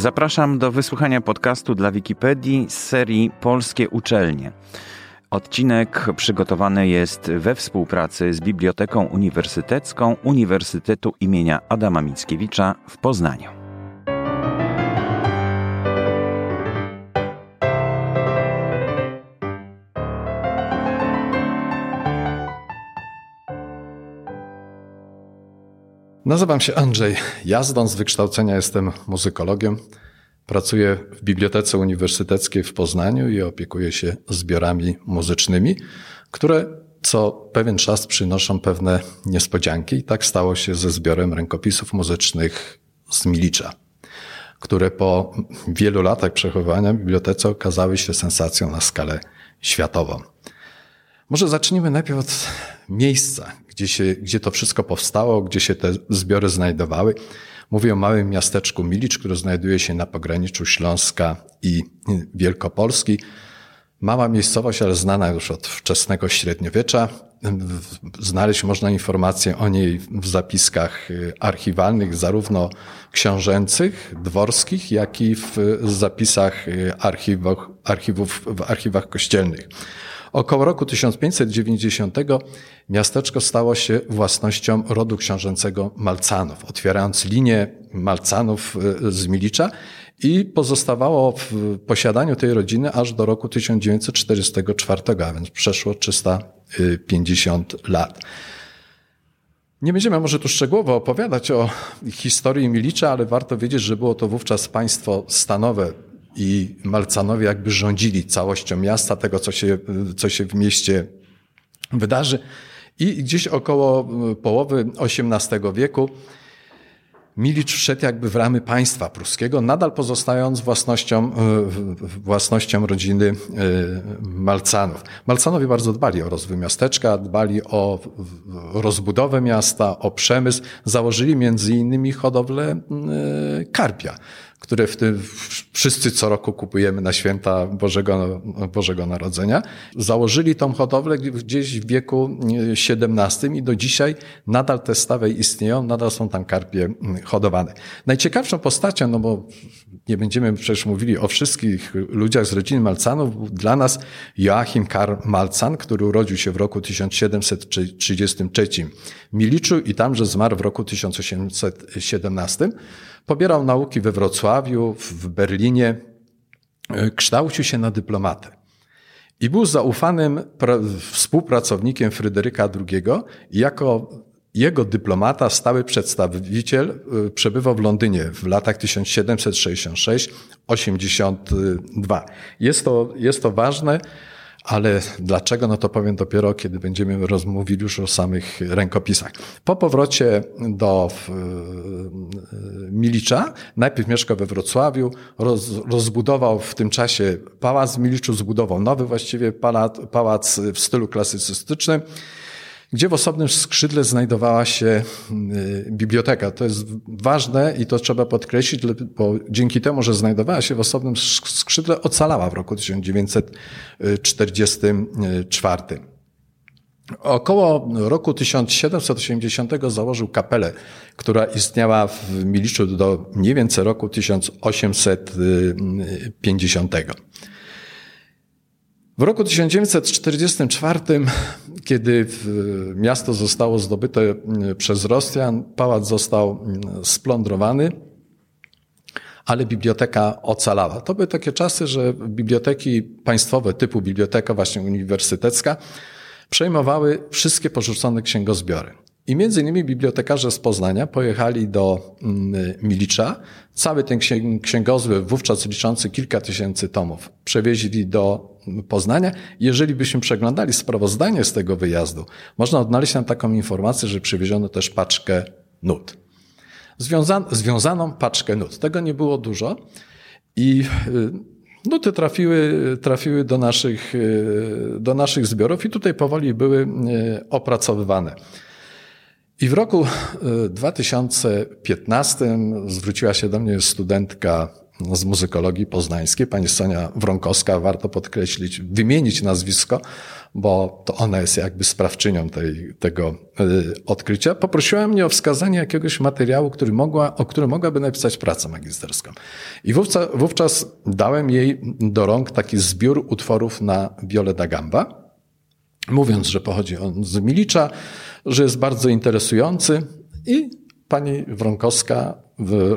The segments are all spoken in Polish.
Zapraszam do wysłuchania podcastu dla Wikipedii z serii Polskie Uczelnie. Odcinek przygotowany jest we współpracy z Biblioteką Uniwersytecką Uniwersytetu imienia Adama Mickiewicza w Poznaniu. Nazywam się Andrzej Jazdan, z wykształcenia jestem muzykologiem. Pracuję w Bibliotece Uniwersyteckiej w Poznaniu i opiekuję się zbiorami muzycznymi, które co pewien czas przynoszą pewne niespodzianki. I tak stało się ze zbiorem rękopisów muzycznych z Milicza, które po wielu latach przechowywania w bibliotece okazały się sensacją na skalę światową. Może zacznijmy najpierw od miejsca, gdzie, się, gdzie to wszystko powstało, gdzie się te zbiory znajdowały. Mówię o małym miasteczku Milicz, które znajduje się na pograniczu Śląska i Wielkopolski. Mała miejscowość, ale znana już od wczesnego średniowiecza. Znaleźć można informacje o niej w zapiskach archiwalnych, zarówno książęcych, dworskich, jak i w zapisach archiwów, archiwów, w archiwach kościelnych. Około roku 1590 miasteczko stało się własnością rodu książęcego Malcanów, otwierając linię Malcanów e, z Milicza i pozostawało w posiadaniu tej rodziny aż do roku 1944, a więc przeszło 350 lat. Nie będziemy może tu szczegółowo opowiadać o historii Milicza, ale warto wiedzieć, że było to wówczas państwo stanowe, i Malcanowie jakby rządzili całością miasta, tego, co się, co się w mieście wydarzy. I gdzieś około połowy XVIII wieku Milicz wszedł jakby w ramy państwa pruskiego, nadal pozostając własnością, własnością rodziny e, Malcanów. Malcanowie bardzo dbali o rozwój miasteczka, dbali o rozbudowę miasta, o przemysł. Założyli między innymi hodowlę e, karpia które w tym wszyscy co roku kupujemy na święta Bożego, Bożego Narodzenia. Założyli tą hodowlę gdzieś w wieku XVII i do dzisiaj nadal te stawy istnieją, nadal są tam karpie hodowane. Najciekawszą postacią, no bo nie będziemy przecież mówili o wszystkich ludziach z rodziny Malcanów, dla nas Joachim Karl Malcan, który urodził się w roku 1733 w Miliczu i tamże zmarł w roku 1817. Pobierał nauki we Wrocławiu, w Berlinie, e, kształcił się na dyplomatę. I był zaufanym współpracownikiem Fryderyka II jako jego dyplomata, stały przedstawiciel, e, przebywał w Londynie w latach 1766-82. Jest to, jest to ważne, ale dlaczego? No to powiem dopiero, kiedy będziemy rozmówili już o samych rękopisach. Po powrocie do e, Milicza, najpierw mieszkał we Wrocławiu, roz, rozbudował w tym czasie pałac w Miliczu, zbudował nowy właściwie pałac, pałac w stylu klasycystycznym gdzie w osobnym skrzydle znajdowała się y, biblioteka. To jest ważne i to trzeba podkreślić, bo dzięki temu, że znajdowała się w osobnym skrzydle, ocalała w roku 1944. Około roku 1780 założył kapelę, która istniała w Miliczu do mniej więcej roku 1850. W roku 1944, kiedy miasto zostało zdobyte mm, przez Rosjan, pałac został splądrowany, ale biblioteka ocalała. To były takie czasy, że biblioteki państwowe typu biblioteka właśnie uniwersytecka przejmowały wszystkie porzucone księgozbiory. I między innymi bibliotekarze z Poznania pojechali do Milicza. Cały ten księgozbiór, wówczas liczący kilka tysięcy tomów, przewieźli do Poznania. Jeżeli byśmy przeglądali sprawozdanie z tego wyjazdu, można odnaleźć tam taką informację, że przywieziono też paczkę nut. Związa związaną paczkę nut. Tego nie było dużo i y, nuty trafiły, trafiły do, naszych, y, do naszych zbiorów i tutaj powoli były y, opracowywane. I w roku 2015 zwróciła się do mnie studentka z muzykologii poznańskiej, pani Sonia Wronkowska, warto podkreślić, wymienić nazwisko, bo to ona jest jakby sprawczynią tej, tego y, odkrycia. Poprosiła mnie o wskazanie jakiegoś materiału, który mogła, o którym mogłaby napisać pracę magisterską. I wówczas, wówczas dałem jej do rąk taki zbiór utworów na wiole da gamba, mówiąc, że pochodzi on z Milicza, że jest bardzo interesujący i pani Wronkowska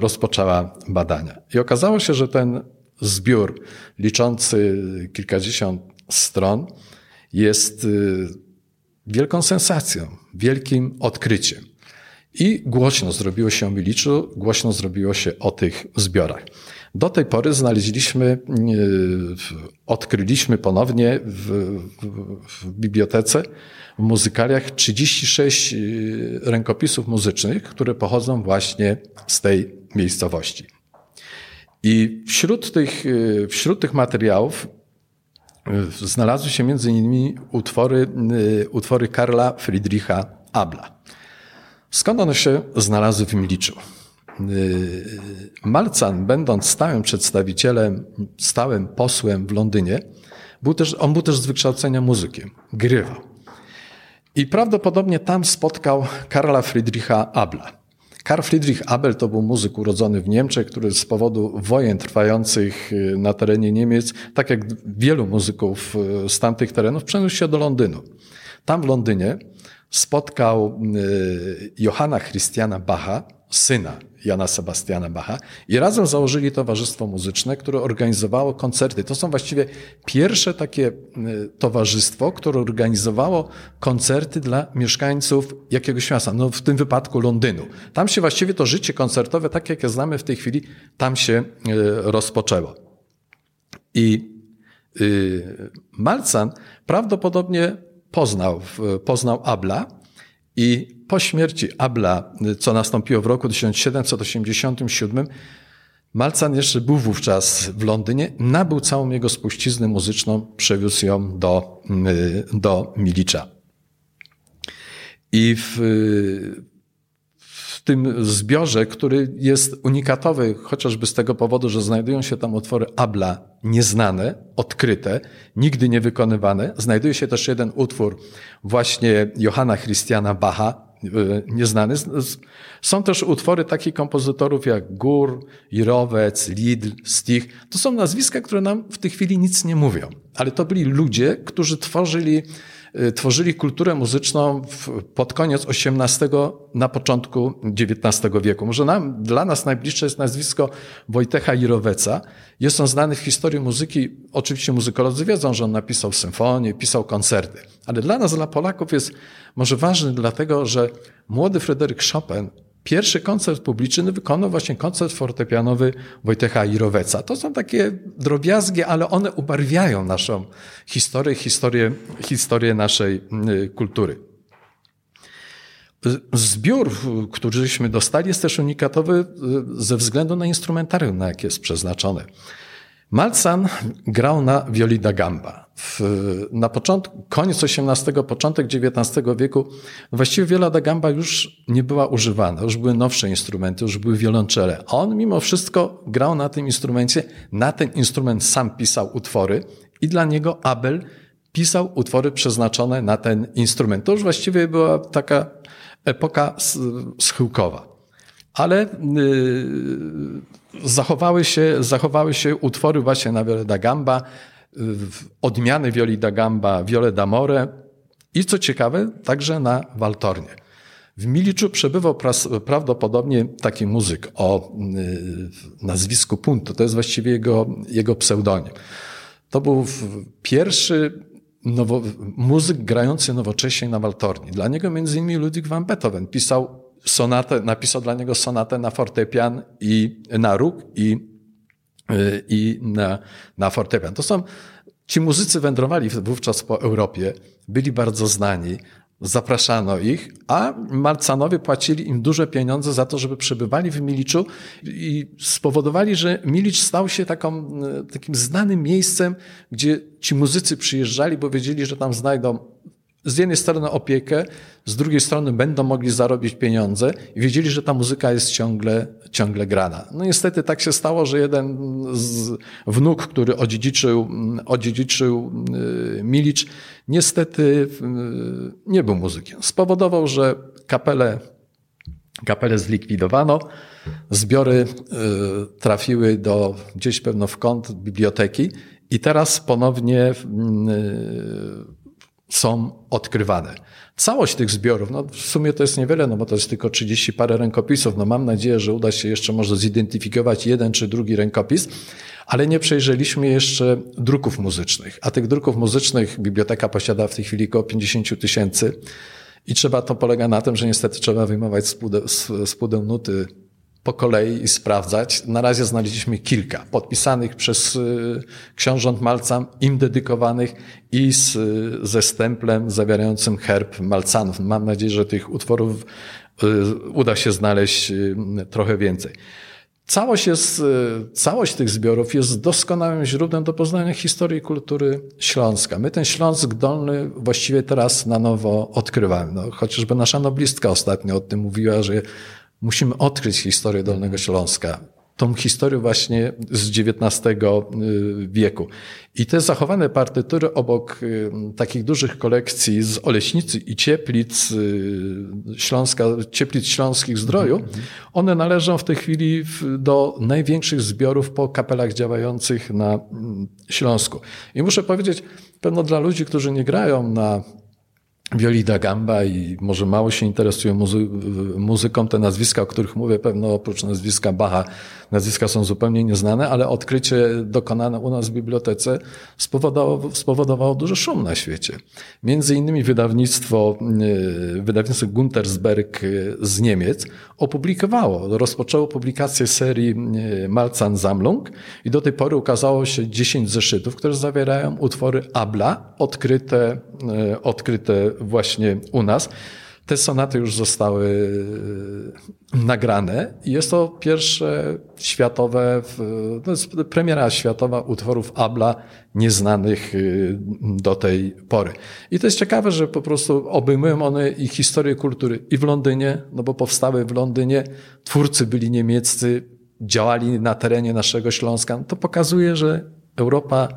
rozpoczęła badania. I okazało się, że ten zbiór liczący kilkadziesiąt stron jest y, wielką sensacją, wielkim odkryciem. I głośno zrobiło się o Miliczu, głośno zrobiło się o tych zbiorach. Do tej pory znaleźliśmy, y, odkryliśmy ponownie w, w, bibliotece, w muzykaliach 36 y, rękopisów muzycznych, które pochodzą właśnie z tej miejscowości. I wśród tych, wśród tych materiałów znalazły się między innymi utwory, utwory Karla Friedricha Abla. Skąd one się znalazły w Miliczu? Y, Malcan, będąc stałym przedstawicielem, stałym posłem w Londynie, był też, on był też z wykształcenia muzykiem, grywał. I prawdopodobnie tam spotkał Karla Friedricha Abla. Karl Friedrich Abel to był muzyk urodzony w Niemczech, który z powodu wojen trwających y, na terenie Niemiec, tak jak wielu muzyków y, z tamtych terenów, przeniósł się do Londynu. Tam w Londynie spotkał y, Johanna Christiana Bacha, syna Jana Sebastiana Bacha i razem założyli towarzystwo muzyczne, które organizowało koncerty. To są właściwie pierwsze takie y, towarzystwo, które organizowało koncerty dla mieszkańców jakiegoś miasta, no w tym wypadku Londynu. Tam się właściwie to życie koncertowe, tak jak je znamy w tej chwili, tam się y, rozpoczęło. I Malcan prawdopodobnie poznał, poznał Abla i po śmierci Abla, co nastąpiło w roku 1787, Malcan jeszcze był wówczas w Londynie, nabył całą jego spuściznę muzyczną, przewiózł ją do, do Milicza. I w tym zbiorze, który jest unikatowy, chociażby z tego powodu, że znajdują się tam utwory Abla nieznane, odkryte, nigdy nie wykonywane, znajduje się też jeden utwór właśnie Johanna Christiana Bacha, E, nieznany. Są też utwory takich kompozytorów jak Gór, Jirowec, Lidl, Stich. To są nazwiska, które nam w tej chwili nic nie mówią. Ale to byli ludzie, którzy tworzyli tworzyli kulturę muzyczną pod koniec XVIII, na początku XIX wieku. Może nam, dla nas najbliższe jest nazwisko Wojtecha Jiroweca. Jest on znany w historii muzyki. Oczywiście muzykolodzy wiedzą, że on napisał symfonię, pisał koncerty. Ale dla nas, dla Polaków jest może ważny dlatego, że młody Fryderyk Chopin Pierwszy koncert publiczny wykonał właśnie koncert fortepianowy Wojtecha Jiroweca. To są takie drobiazgi, ale one ubarwiają naszą historię, historię, historię naszej y, kultury. Zbiór, któryśmy dostali, jest też unikatowy y, ze względu na instrumentarium, na jakie jest przeznaczone. Malcan grał na violi da gamba. W, na początku, koniec XVIII, początek XIX wieku, właściwie viola da gamba już nie była używana, już były nowsze instrumenty, już były wiolonczele. On mimo wszystko grał na tym instrumencie, na ten instrument sam pisał utwory i dla niego Abel pisał utwory przeznaczone na ten instrument. To już właściwie była taka epoka schyłkowa. Ale yy, zachowały się, zachowały się utwory właśnie na Viole da Gamba, odmiany Violi da Gamba, Viole d'Amore i co ciekawe, także na Waltornie. W Miliczu przebywał prawdopodobnie taki muzyk o y, nazwisku Punto. To jest właściwie jego, jego pseudonim. To był pierwszy nowo, muzyk grający nowocześnie na Waltorni. Dla niego między innymi Ludwig van Beethoven pisał sonatę, napisał dla niego sonatę na fortepian i na róg i, i na, na fortepian. To są, ci muzycy wędrowali wówczas po Europie, byli bardzo znani, zapraszano ich, a Malcanowie płacili im duże pieniądze za to, żeby przebywali w Miliczu i spowodowali, że Milicz stał się taką, takim znanym miejscem, gdzie ci muzycy przyjeżdżali, bo wiedzieli, że tam znajdą z jednej strony opiekę, z drugiej strony będą mogli zarobić pieniądze i wiedzieli, że ta muzyka jest ciągle, ciągle grana. No niestety tak się stało, że jeden z wnuk, który odziedziczył, odziedziczył y, Milicz, niestety y, nie był muzykiem. Spowodował, że kapelę, kapelę zlikwidowano, zbiory y, trafiły do gdzieś pewno w kąt biblioteki i teraz ponownie są odkrywane. Całość tych zbiorów, no w sumie to jest niewiele, no bo to jest tylko 30 parę rękopisów. No mam nadzieję, że uda się jeszcze może zidentyfikować jeden czy drugi rękopis, ale nie przejrzeliśmy jeszcze druków muzycznych. A tych druków muzycznych biblioteka posiada w tej chwili około 50 tysięcy. I trzeba, to polega na tym, że niestety trzeba wyjmować z pudeł nuty po kolei i sprawdzać. Na razie znaleźliśmy kilka podpisanych przez y, książąt Malca, im dedykowanych i z, ze stemplem zawierającym herb Malcanów. Mam nadzieję, że tych utworów y, uda się znaleźć y, trochę więcej. Całość, jest, całość tych zbiorów jest doskonałym źródłem do poznania historii i kultury Śląska. My ten Śląsk Dolny właściwie teraz na nowo odkrywamy. No, chociażby nasza noblistka ostatnio o tym mówiła, że musimy odkryć historię Dolnego Śląska. Tą historię właśnie z XIX y, wieku. I te zachowane partytury obok y, takich dużych kolekcji z Oleśnicy i Cieplic y, Śląska, Cieplic Śląskich Zdroju, mhm, mhm. one należą w tej chwili do największych zbiorów po kapelach działających na mm, Śląsku. I muszę powiedzieć, pewno dla ludzi, którzy nie grają na Violida Gamba i może mało się interesują muzy muzyką. Te nazwiska, o których mówię, pewno oprócz nazwiska Bacha, nazwiska są zupełnie nieznane, ale odkrycie dokonane u nas w bibliotece spowodowało, spowodowało duży szum na świecie. Między innymi wydawnictwo, e, wydawnictwo Guntersberg z Niemiec opublikowało, rozpoczęło publikację serii e, Malzahn Sammlung i do tej pory ukazało się 10 zeszytów, które zawierają utwory Abla, odkryte, e, odkryte właśnie u nas. Te sonaty już zostały e, nagrane i jest to pierwsze światowe, to jest premiera światowa utworów Abla nieznanych e, do tej pory. I to jest ciekawe, że po prostu obejmują one i historię kultury i w Londynie, no bo powstały w Londynie, twórcy byli niemieccy, działali na terenie naszego Śląska. To pokazuje, że Europa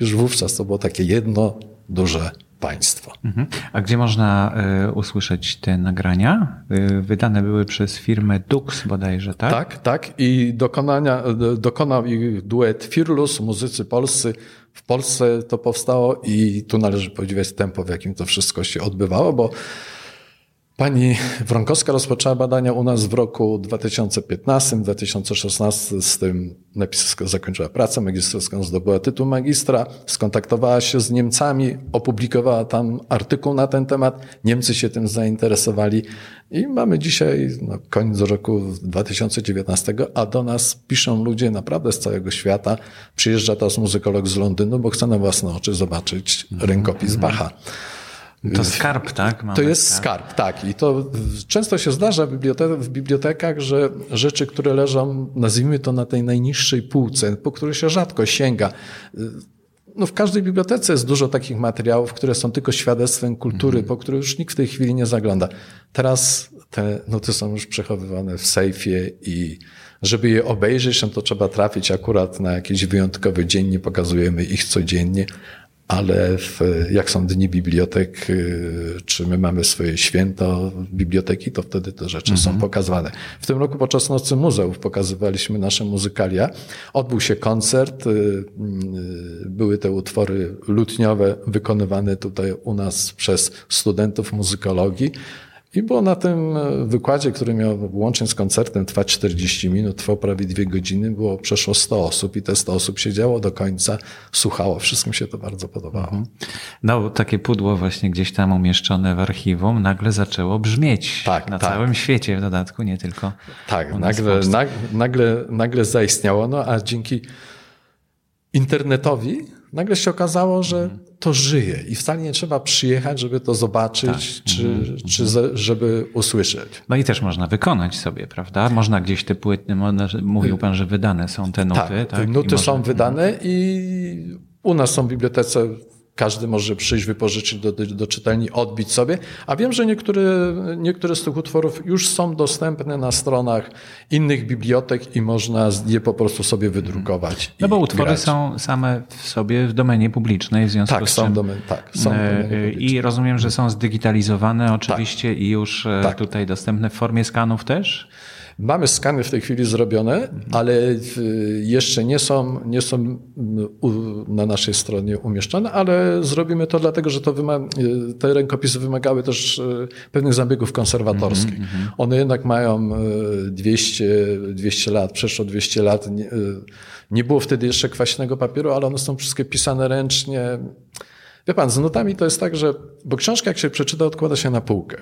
już wówczas to było takie jedno duże państwo. Mhm. A gdzie można y, usłyszeć te nagrania? Y, wydane były przez firmę Dux bodajże, tak? Tak, tak. I dokonania, dokonał ich duet Firlus, muzycy polscy. W Polsce to powstało i tu należy podziwiać tempo, w jakim to wszystko się odbywało, bo Pani Wronkowska rozpoczęła badania u nas w roku 2015-2016. Z tym zakończyła pracę magisterską, zdobyła tytuł magistra, skontaktowała się z Niemcami, opublikowała tam artykuł na ten temat. Niemcy się tym zainteresowali i mamy dzisiaj no, koniec roku 2019, a do nas piszą ludzie naprawdę z całego świata. Przyjeżdża teraz muzykolog z Londynu, bo chce na własne oczy zobaczyć rękopis Bacha. To skarb, tak? Mamy to jest skarb. skarb, tak. I to często się zdarza w, bibliotek w bibliotekach, że rzeczy, które leżą, nazwijmy to na tej najniższej półce, po które się rzadko sięga. No w każdej bibliotece jest dużo takich materiałów, które są tylko świadectwem kultury, mm. po które już nikt w tej chwili nie zagląda. Teraz te noty są już przechowywane w sejfie i żeby je obejrzeć, no to trzeba trafić akurat na jakiś wyjątkowy dzień, nie pokazujemy ich codziennie, ale w, jak są dni bibliotek, y, czy my mamy swoje święto biblioteki, to wtedy te rzeczy mhm. są pokazywane. W tym roku podczas Nocy Muzeów pokazywaliśmy nasze muzykalia. Odbył się koncert, y, y, były te utwory lutniowe wykonywane tutaj u nas przez studentów muzykologii. I było na tym e, wykładzie, który miał łącznie z koncertem trwać 40 minut, trwał prawie dwie godziny, było przeszło 100 osób i te 100 osób siedziało do końca, słuchało. Wszystkim się to bardzo podobało. Mhm. No, takie pudło właśnie gdzieś tam umieszczone w archiwum nagle zaczęło brzmieć tak, na tak. całym świecie w dodatku, nie tylko Tak, nagle, nagle, nagle zaistniało, no a dzięki internetowi nagle się okazało, że mhm. to żyje i wcale nie trzeba przyjechać, żeby to zobaczyć, tak. czy, mm. czy żeby usłyszeć. No i też można wykonać sobie, prawda? Można gdzieś te płyty, mówił pan, że wydane są te nuty. Tak, tak? nuty są wydane i u nas są w bibliotece każdy może przyjść, wypożyczyć do, do czytelni, odbić sobie, a wiem, że niektóre, niektóre z tych utworów już są dostępne na stronach innych bibliotek i można je po prostu sobie wydrukować. No bo utwory grać. są same w sobie w domenie publicznej, w związku tak, z są czym... Domen, tak, są e, I rozumiem, że są zdigitalizowane oczywiście tak. i już e, tak. tutaj dostępne w formie skanów też? Mamy skany w tej chwili zrobione, ale jeszcze nie są, nie są na naszej stronie umieszczone, ale zrobimy to dlatego, że to te rękopisy wymagały też e, pewnych zabiegów konserwatorskich. Mm -hmm. One jednak mają 200, e, 200 lat, przeszło 200 lat. Nie, e, nie było wtedy jeszcze kwaśnego papieru, ale one są wszystkie pisane ręcznie. Wie pan, z notami to jest tak, że, bo książka jak się przeczyta, odkłada się na półkę.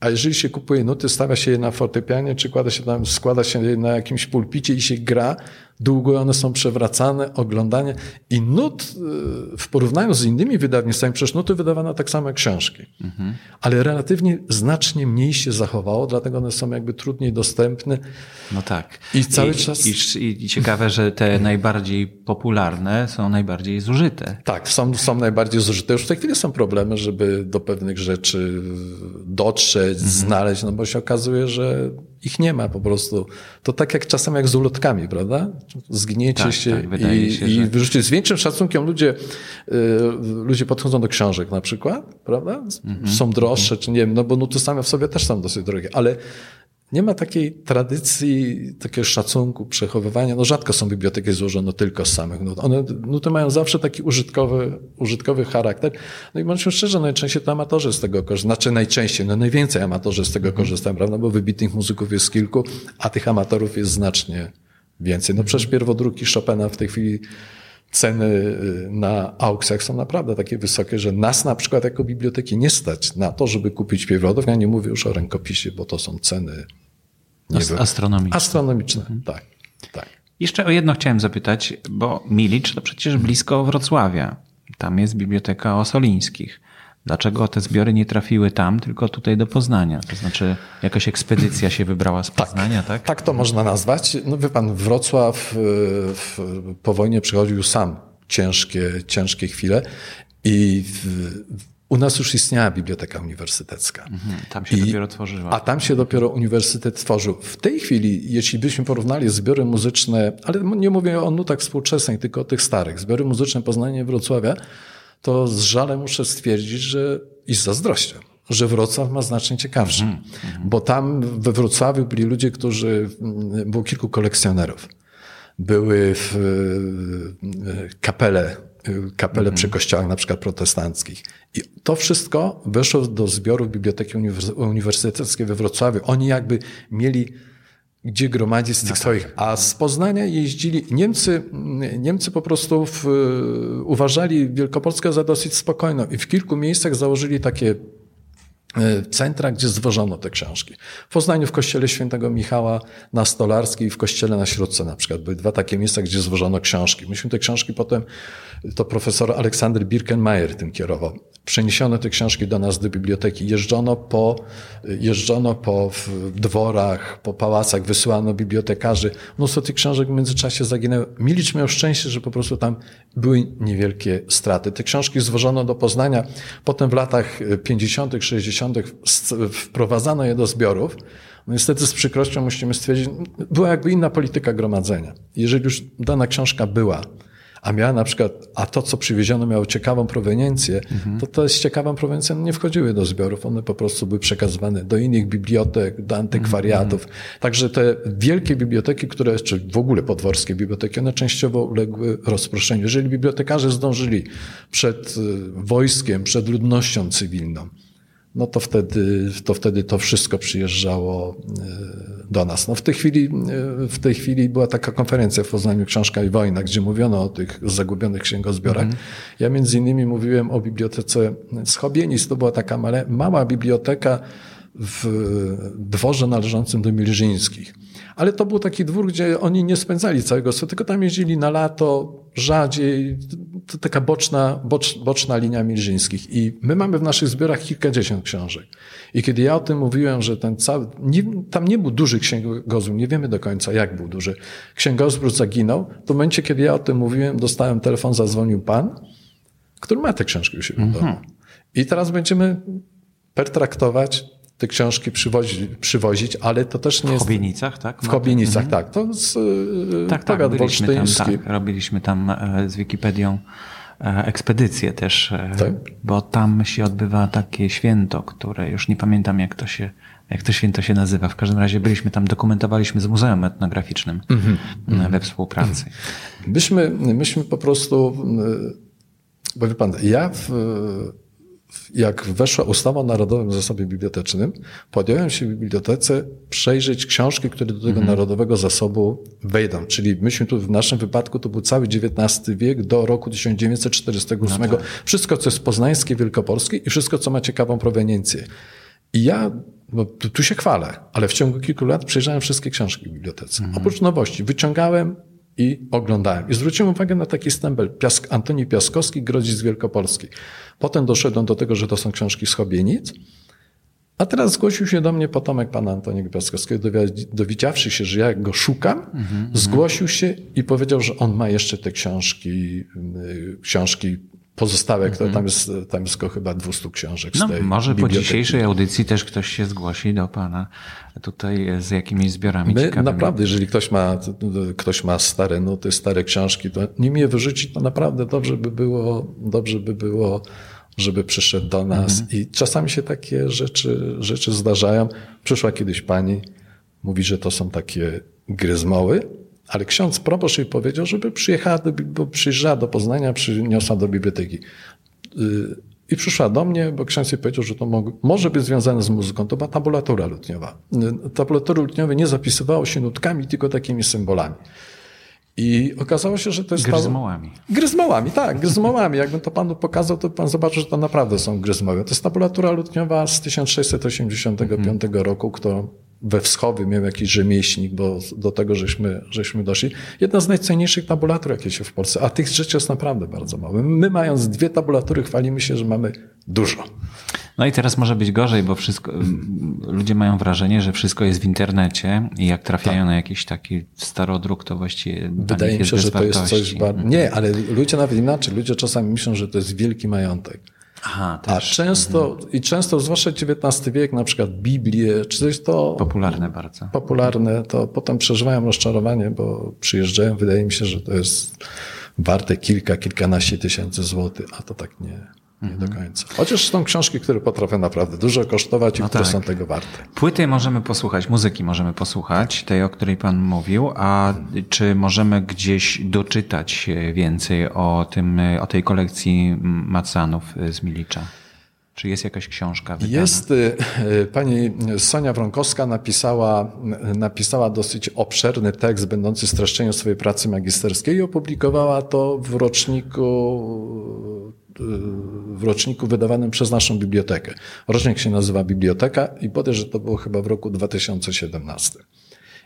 A jeżeli się kupuje nuty, stawia się je na fortepianie, czy kłada się tam, składa się na jakimś pulpicie i się gra, długo one są przewracane, oglądane i nut y, w porównaniu z innymi wydawnictwami, przecież nuty wydawano tak samo jak książki, mhm. ale relatywnie znacznie mniej się zachowało, dlatego one są jakby trudniej dostępne. No tak. I cały I, czas... I, I, ciekawe, że te najbardziej popularne są najbardziej zużyte. Tak, są, są najbardziej zużyte. Już w tej chwili są problemy, żeby do pewnych rzeczy dotrzeć, mhm. znaleźć, no bo się okazuje, że ich nie ma po prostu. To tak jak czasem jak z ulotkami, prawda? Zgniecie tak, się, tak, i, się, i wyrzucicie. Z większym szacunkiem ludzie, y, ludzie podchodzą do książek na przykład, prawda? Mhm. Są droższe, czy nie wiem, no bo nuty same w sobie też są dosyć drogie, ale nie ma takiej tradycji, takiego szacunku, przechowywania. No rzadko są biblioteki złożone tylko z samych nut. One, nuty mają zawsze taki użytkowy, użytkowy charakter. No i bądźmy szczerze, najczęściej to amatorzy z tego korzystają. Znaczy najczęściej, no najwięcej amatorzy z tego korzystają, prawda? Bo wybitnych muzyków jest kilku, a tych amatorów jest znacznie więcej. No przecież pierwodruki Chopina w tej chwili ceny y, na aukcjach są naprawdę takie wysokie, że nas na przykład jako biblioteki nie stać na to, żeby kupić pierwodruk. Ja nie mówię już o rękopisie, bo to są ceny astronomiczne. Astronomiczne, mhm. tak, tak. Jeszcze o jedno chciałem zapytać, bo Milicz to przecież blisko Wrocławia. Tam jest Biblioteka Osolińskich. Dlaczego te zbiory nie trafiły tam, tylko tutaj do Poznania? To znaczy, jakaś ekspedycja się wybrała z tak. Poznania, tak? Tak, tak to można nazwać. No wie pan, Wrocław w, po wojnie przychodził sam ciężkie, ciężkie chwile i w, u nas już istniała biblioteka uniwersytecka. Mhm, tam się I, dopiero tworzyła. A tam się dopiero uniwersytet tworzył. W tej chwili, jeśli byśmy porównali zbiory muzyczne, ale nie mówię o nutach współczesnych, tylko o tych starych, zbiory muzyczne Poznania Wrocławia, to z żalem muszę stwierdzić, że i z zazdrością, że Wrocław ma znacznie ciekawszy. Mm, mm. Bo tam we Wrocławiu byli ludzie, którzy, mm, było kilku kolekcjonerów. Były w e, kapele, kapele mm. przy kościołach na przykład protestanckich. I to wszystko weszło do zbiorów Biblioteki Uniwersyteckiej we Wrocławiu. Oni jakby mieli gdzie gromadzić z tych swoich. A z Poznania jeździli Niemcy, Niemcy po prostu w, uważali Wielkopolskę za dosyć spokojną i w kilku miejscach założyli takie centra, gdzie zwożono te książki. W Poznaniu w kościele świętego Michała na Stolarskiej i w kościele na Śródce na przykład. Były dwa takie miejsca, gdzie zwożono książki. Myśmy te książki potem, to profesor Aleksander Birkenmeier tym kierował. Przeniesiono te książki do nas do biblioteki. Jeżdżono po, jeżdżono po dworach, po pałacach, wysyłano bibliotekarzy. Mnóstwo tych książek w międzyczasie zaginęło. Milicz miał szczęście, że po prostu tam były niewielkie straty. Te książki zwożono do Poznania. Potem w latach 50., 60. wprowadzano je do zbiorów. No niestety z przykrością musimy stwierdzić, była jakby inna polityka gromadzenia. Jeżeli już dana książka była, a miała na przykład, a to, co przywieziono, miało ciekawą proweniencję, mhm. to to z ciekawą proweniencją nie wchodziły do zbiorów. One po prostu były przekazywane do innych bibliotek, do antykwariatów. Mhm. Także te wielkie biblioteki, które, czy w ogóle podworskie biblioteki, one częściowo uległy rozproszeniu. Jeżeli bibliotekarze zdążyli przed y, wojskiem, przed ludnością cywilną, no to wtedy, to wtedy to wszystko przyjeżdżało e, do nas. No w tej chwili, e, w tej chwili była taka konferencja w Poznaniu Książka i Wojna, gdzie mówiono o tych zagubionych księgozbiorach. Mm. Ja między innymi mówiłem o bibliotece Schobienis. To była taka mała, mała biblioteka w dworze należącym do Milżyńskich. Ale to był taki dwór, gdzie oni nie spędzali całego swojego, tylko tam jeździli na lato, rzadziej, to taka boczna, bocz, boczna linia Milżyńskich. I my mamy w naszych zbiorach kilkadziesiąt książek. I kiedy ja o tym mówiłem, że ten cały, nie, tam nie był duży księgozbiór, nie wiemy do końca jak był duży. Księgozbiór zaginął, to w momencie, kiedy ja o tym mówiłem, dostałem telefon, zadzwonił pan, który ma te książki u siebie domu. I teraz będziemy pertraktować te książki przywozi, przywozić, ale to też nie jest... W Chobienicach, tak? W Chobienicach, mhm. tak. To z tak, tak, robiliśmy tam, tak, robiliśmy tam z Wikipedią e, ekspedycję też, e, tak? bo tam się odbywa takie święto, które już nie pamiętam jak to się jak to święto się nazywa. W każdym razie byliśmy tam, dokumentowaliśmy z Muzeum Etnograficznym mm -hmm. we współpracy. Myśmy, myśmy po prostu, bo wie pan, ja w, jak weszła ustawa o Narodowym Zasobie Bibliotecznym, podjąłem się w bibliotece przejrzeć książki, które do tego mhm. Narodowego Zasobu wejdą. Czyli myśmy tu w naszym wypadku to był cały XIX wiek do roku 1948. No tak. Wszystko, co jest poznańskie, wielkopolskie i wszystko, co ma ciekawą proweniencję. I ja no, tu, tu, się chwalę, ale w ciągu kilku lat przejrzałem wszystkie książki w bibliotece. Mhm. Oprócz nowości, wyciągałem i oglądałem. I zwróciłem uwagę na taki stempel Piask, Antoni Piaskowski, Grodzic Wielkopolski. Potem doszedłem do tego, że to są książki z Chobienic. A teraz zgłosił się do mnie potomek pana Antoniego Piaskowskiego, dowiedziawszy się, że ja go szukam, mm -hmm. zgłosił się i powiedział, że on ma jeszcze te książki, y, książki pozostałe, mm -hmm. tam jest, tam jest chyba 200 książek no, z tej Może po dzisiejszej audycji też ktoś się zgłosi do pana tutaj z jakimiś zbiorami My ciekawymi. naprawdę, jeżeli ktoś ma, ktoś ma stare nuty, stare książki, to nim je wyrzucić, to naprawdę dobrze by było, dobrze by było żeby przyszedł do nas. Mhm. I czasami się takie rzeczy, rzeczy zdarzają. Przyszła kiedyś pani, mówi, że to są takie gryzmoły, ale ksiądz proboszcz jej powiedział, żeby przyjechała do, bo przyjeżdżała do Poznania, przyniosła do biblioteki. Y, I przyszła do mnie, bo ksiądz jej powiedział, że to może być związane z muzyką. To była tabulatura lutniowa. Y, tabulatury lutniowe nie zapisywało się nutkami, tylko takimi symbolami. I okazało się, że to jest... Gryzmołami. Gryzmołami, tak, gryzmołami. Jakbym to panu pokazał, to pan zobaczy, że to naprawdę są gryzmoły. To jest tabulatura lutniowa z 1685 mm. roku, którą we wschowie miał jakiś rzemieślnik, bo do tego żeśmy, żeśmy doszli. Jedna z najcenniejszych tabulatur, jakie się w Polsce, a tych rzeczy jest naprawdę bardzo mało. My mając dwie tabulatury chwalimy się, że mamy dużo. No i teraz może być gorzej, bo wszystko, ludzie mają wrażenie, że wszystko jest w internecie i jak trafiają tak. na jakiś taki starodruk, to właściwie Wydaje mi się, że to jest coś bardzo... Nie, ale ludzie nawet inaczej. Ludzie czasami myślą, że to jest wielki majątek. Aha, też. A często, mhm. i często, zwłaszcza XIX wiek, na przykład Biblię, czy coś to... Popularne bardzo. Popularne, to potem przeżywają rozczarowanie, bo przyjeżdżają, wydaje mi się, że to jest warte kilka, kilkanaście tysięcy złotych, a to tak nie, nie do końca. Chociaż są książki, które potrafią naprawdę dużo kosztować i no które tak. są tego warte. Płyty możemy posłuchać, muzyki możemy posłuchać, tej, o której Pan mówił, a czy możemy gdzieś doczytać więcej o, tym, o tej kolekcji Macanów z Milicza? Czy jest jakaś książka wydana? Jest. Y, y, pani Sonia Wronkowska napisała, napisała dosyć obszerny tekst będący streszczeniem swojej pracy magisterskiej i opublikowała to w roczniku w roczniku wydawanym przez naszą bibliotekę. Rocznik się nazywa Biblioteka i potem, że to było chyba w roku 2017.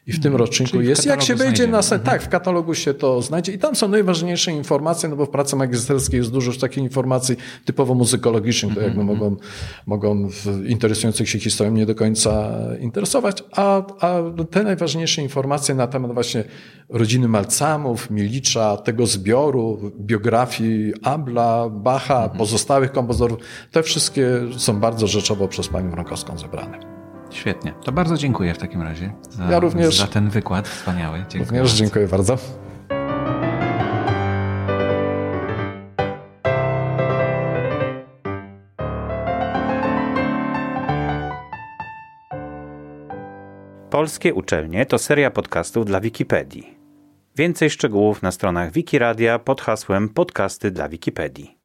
I w tym hmm. roczniku jest, jak się wejdzie na sen, tak, w katalogu się to znajdzie i tam są najważniejsze informacje, no bo w pracy magisterskiej jest dużo takich informacji typowo muzykologicznych, to jakby mhm, mogą, mogą interesujących się historią nie do końca interesować, a, a te najważniejsze informacje na temat właśnie rodziny Malcamów, Milicza, tego zbioru, biografii Abla, Bacha, mhm. pozostałych kompozytorów, te wszystkie są bardzo rzeczowo przez panią Mrokowską zebrane. Świetnie. To bardzo dziękuję w takim razie za, ja również, za ten wykład wspaniały. Dziękuję również bardzo. dziękuję bardzo. Polskie Uczelnie to seria podcastów dla Wikipedii. Więcej szczegółów na stronach Wikiradia pod hasłem Podcasty dla Wikipedii.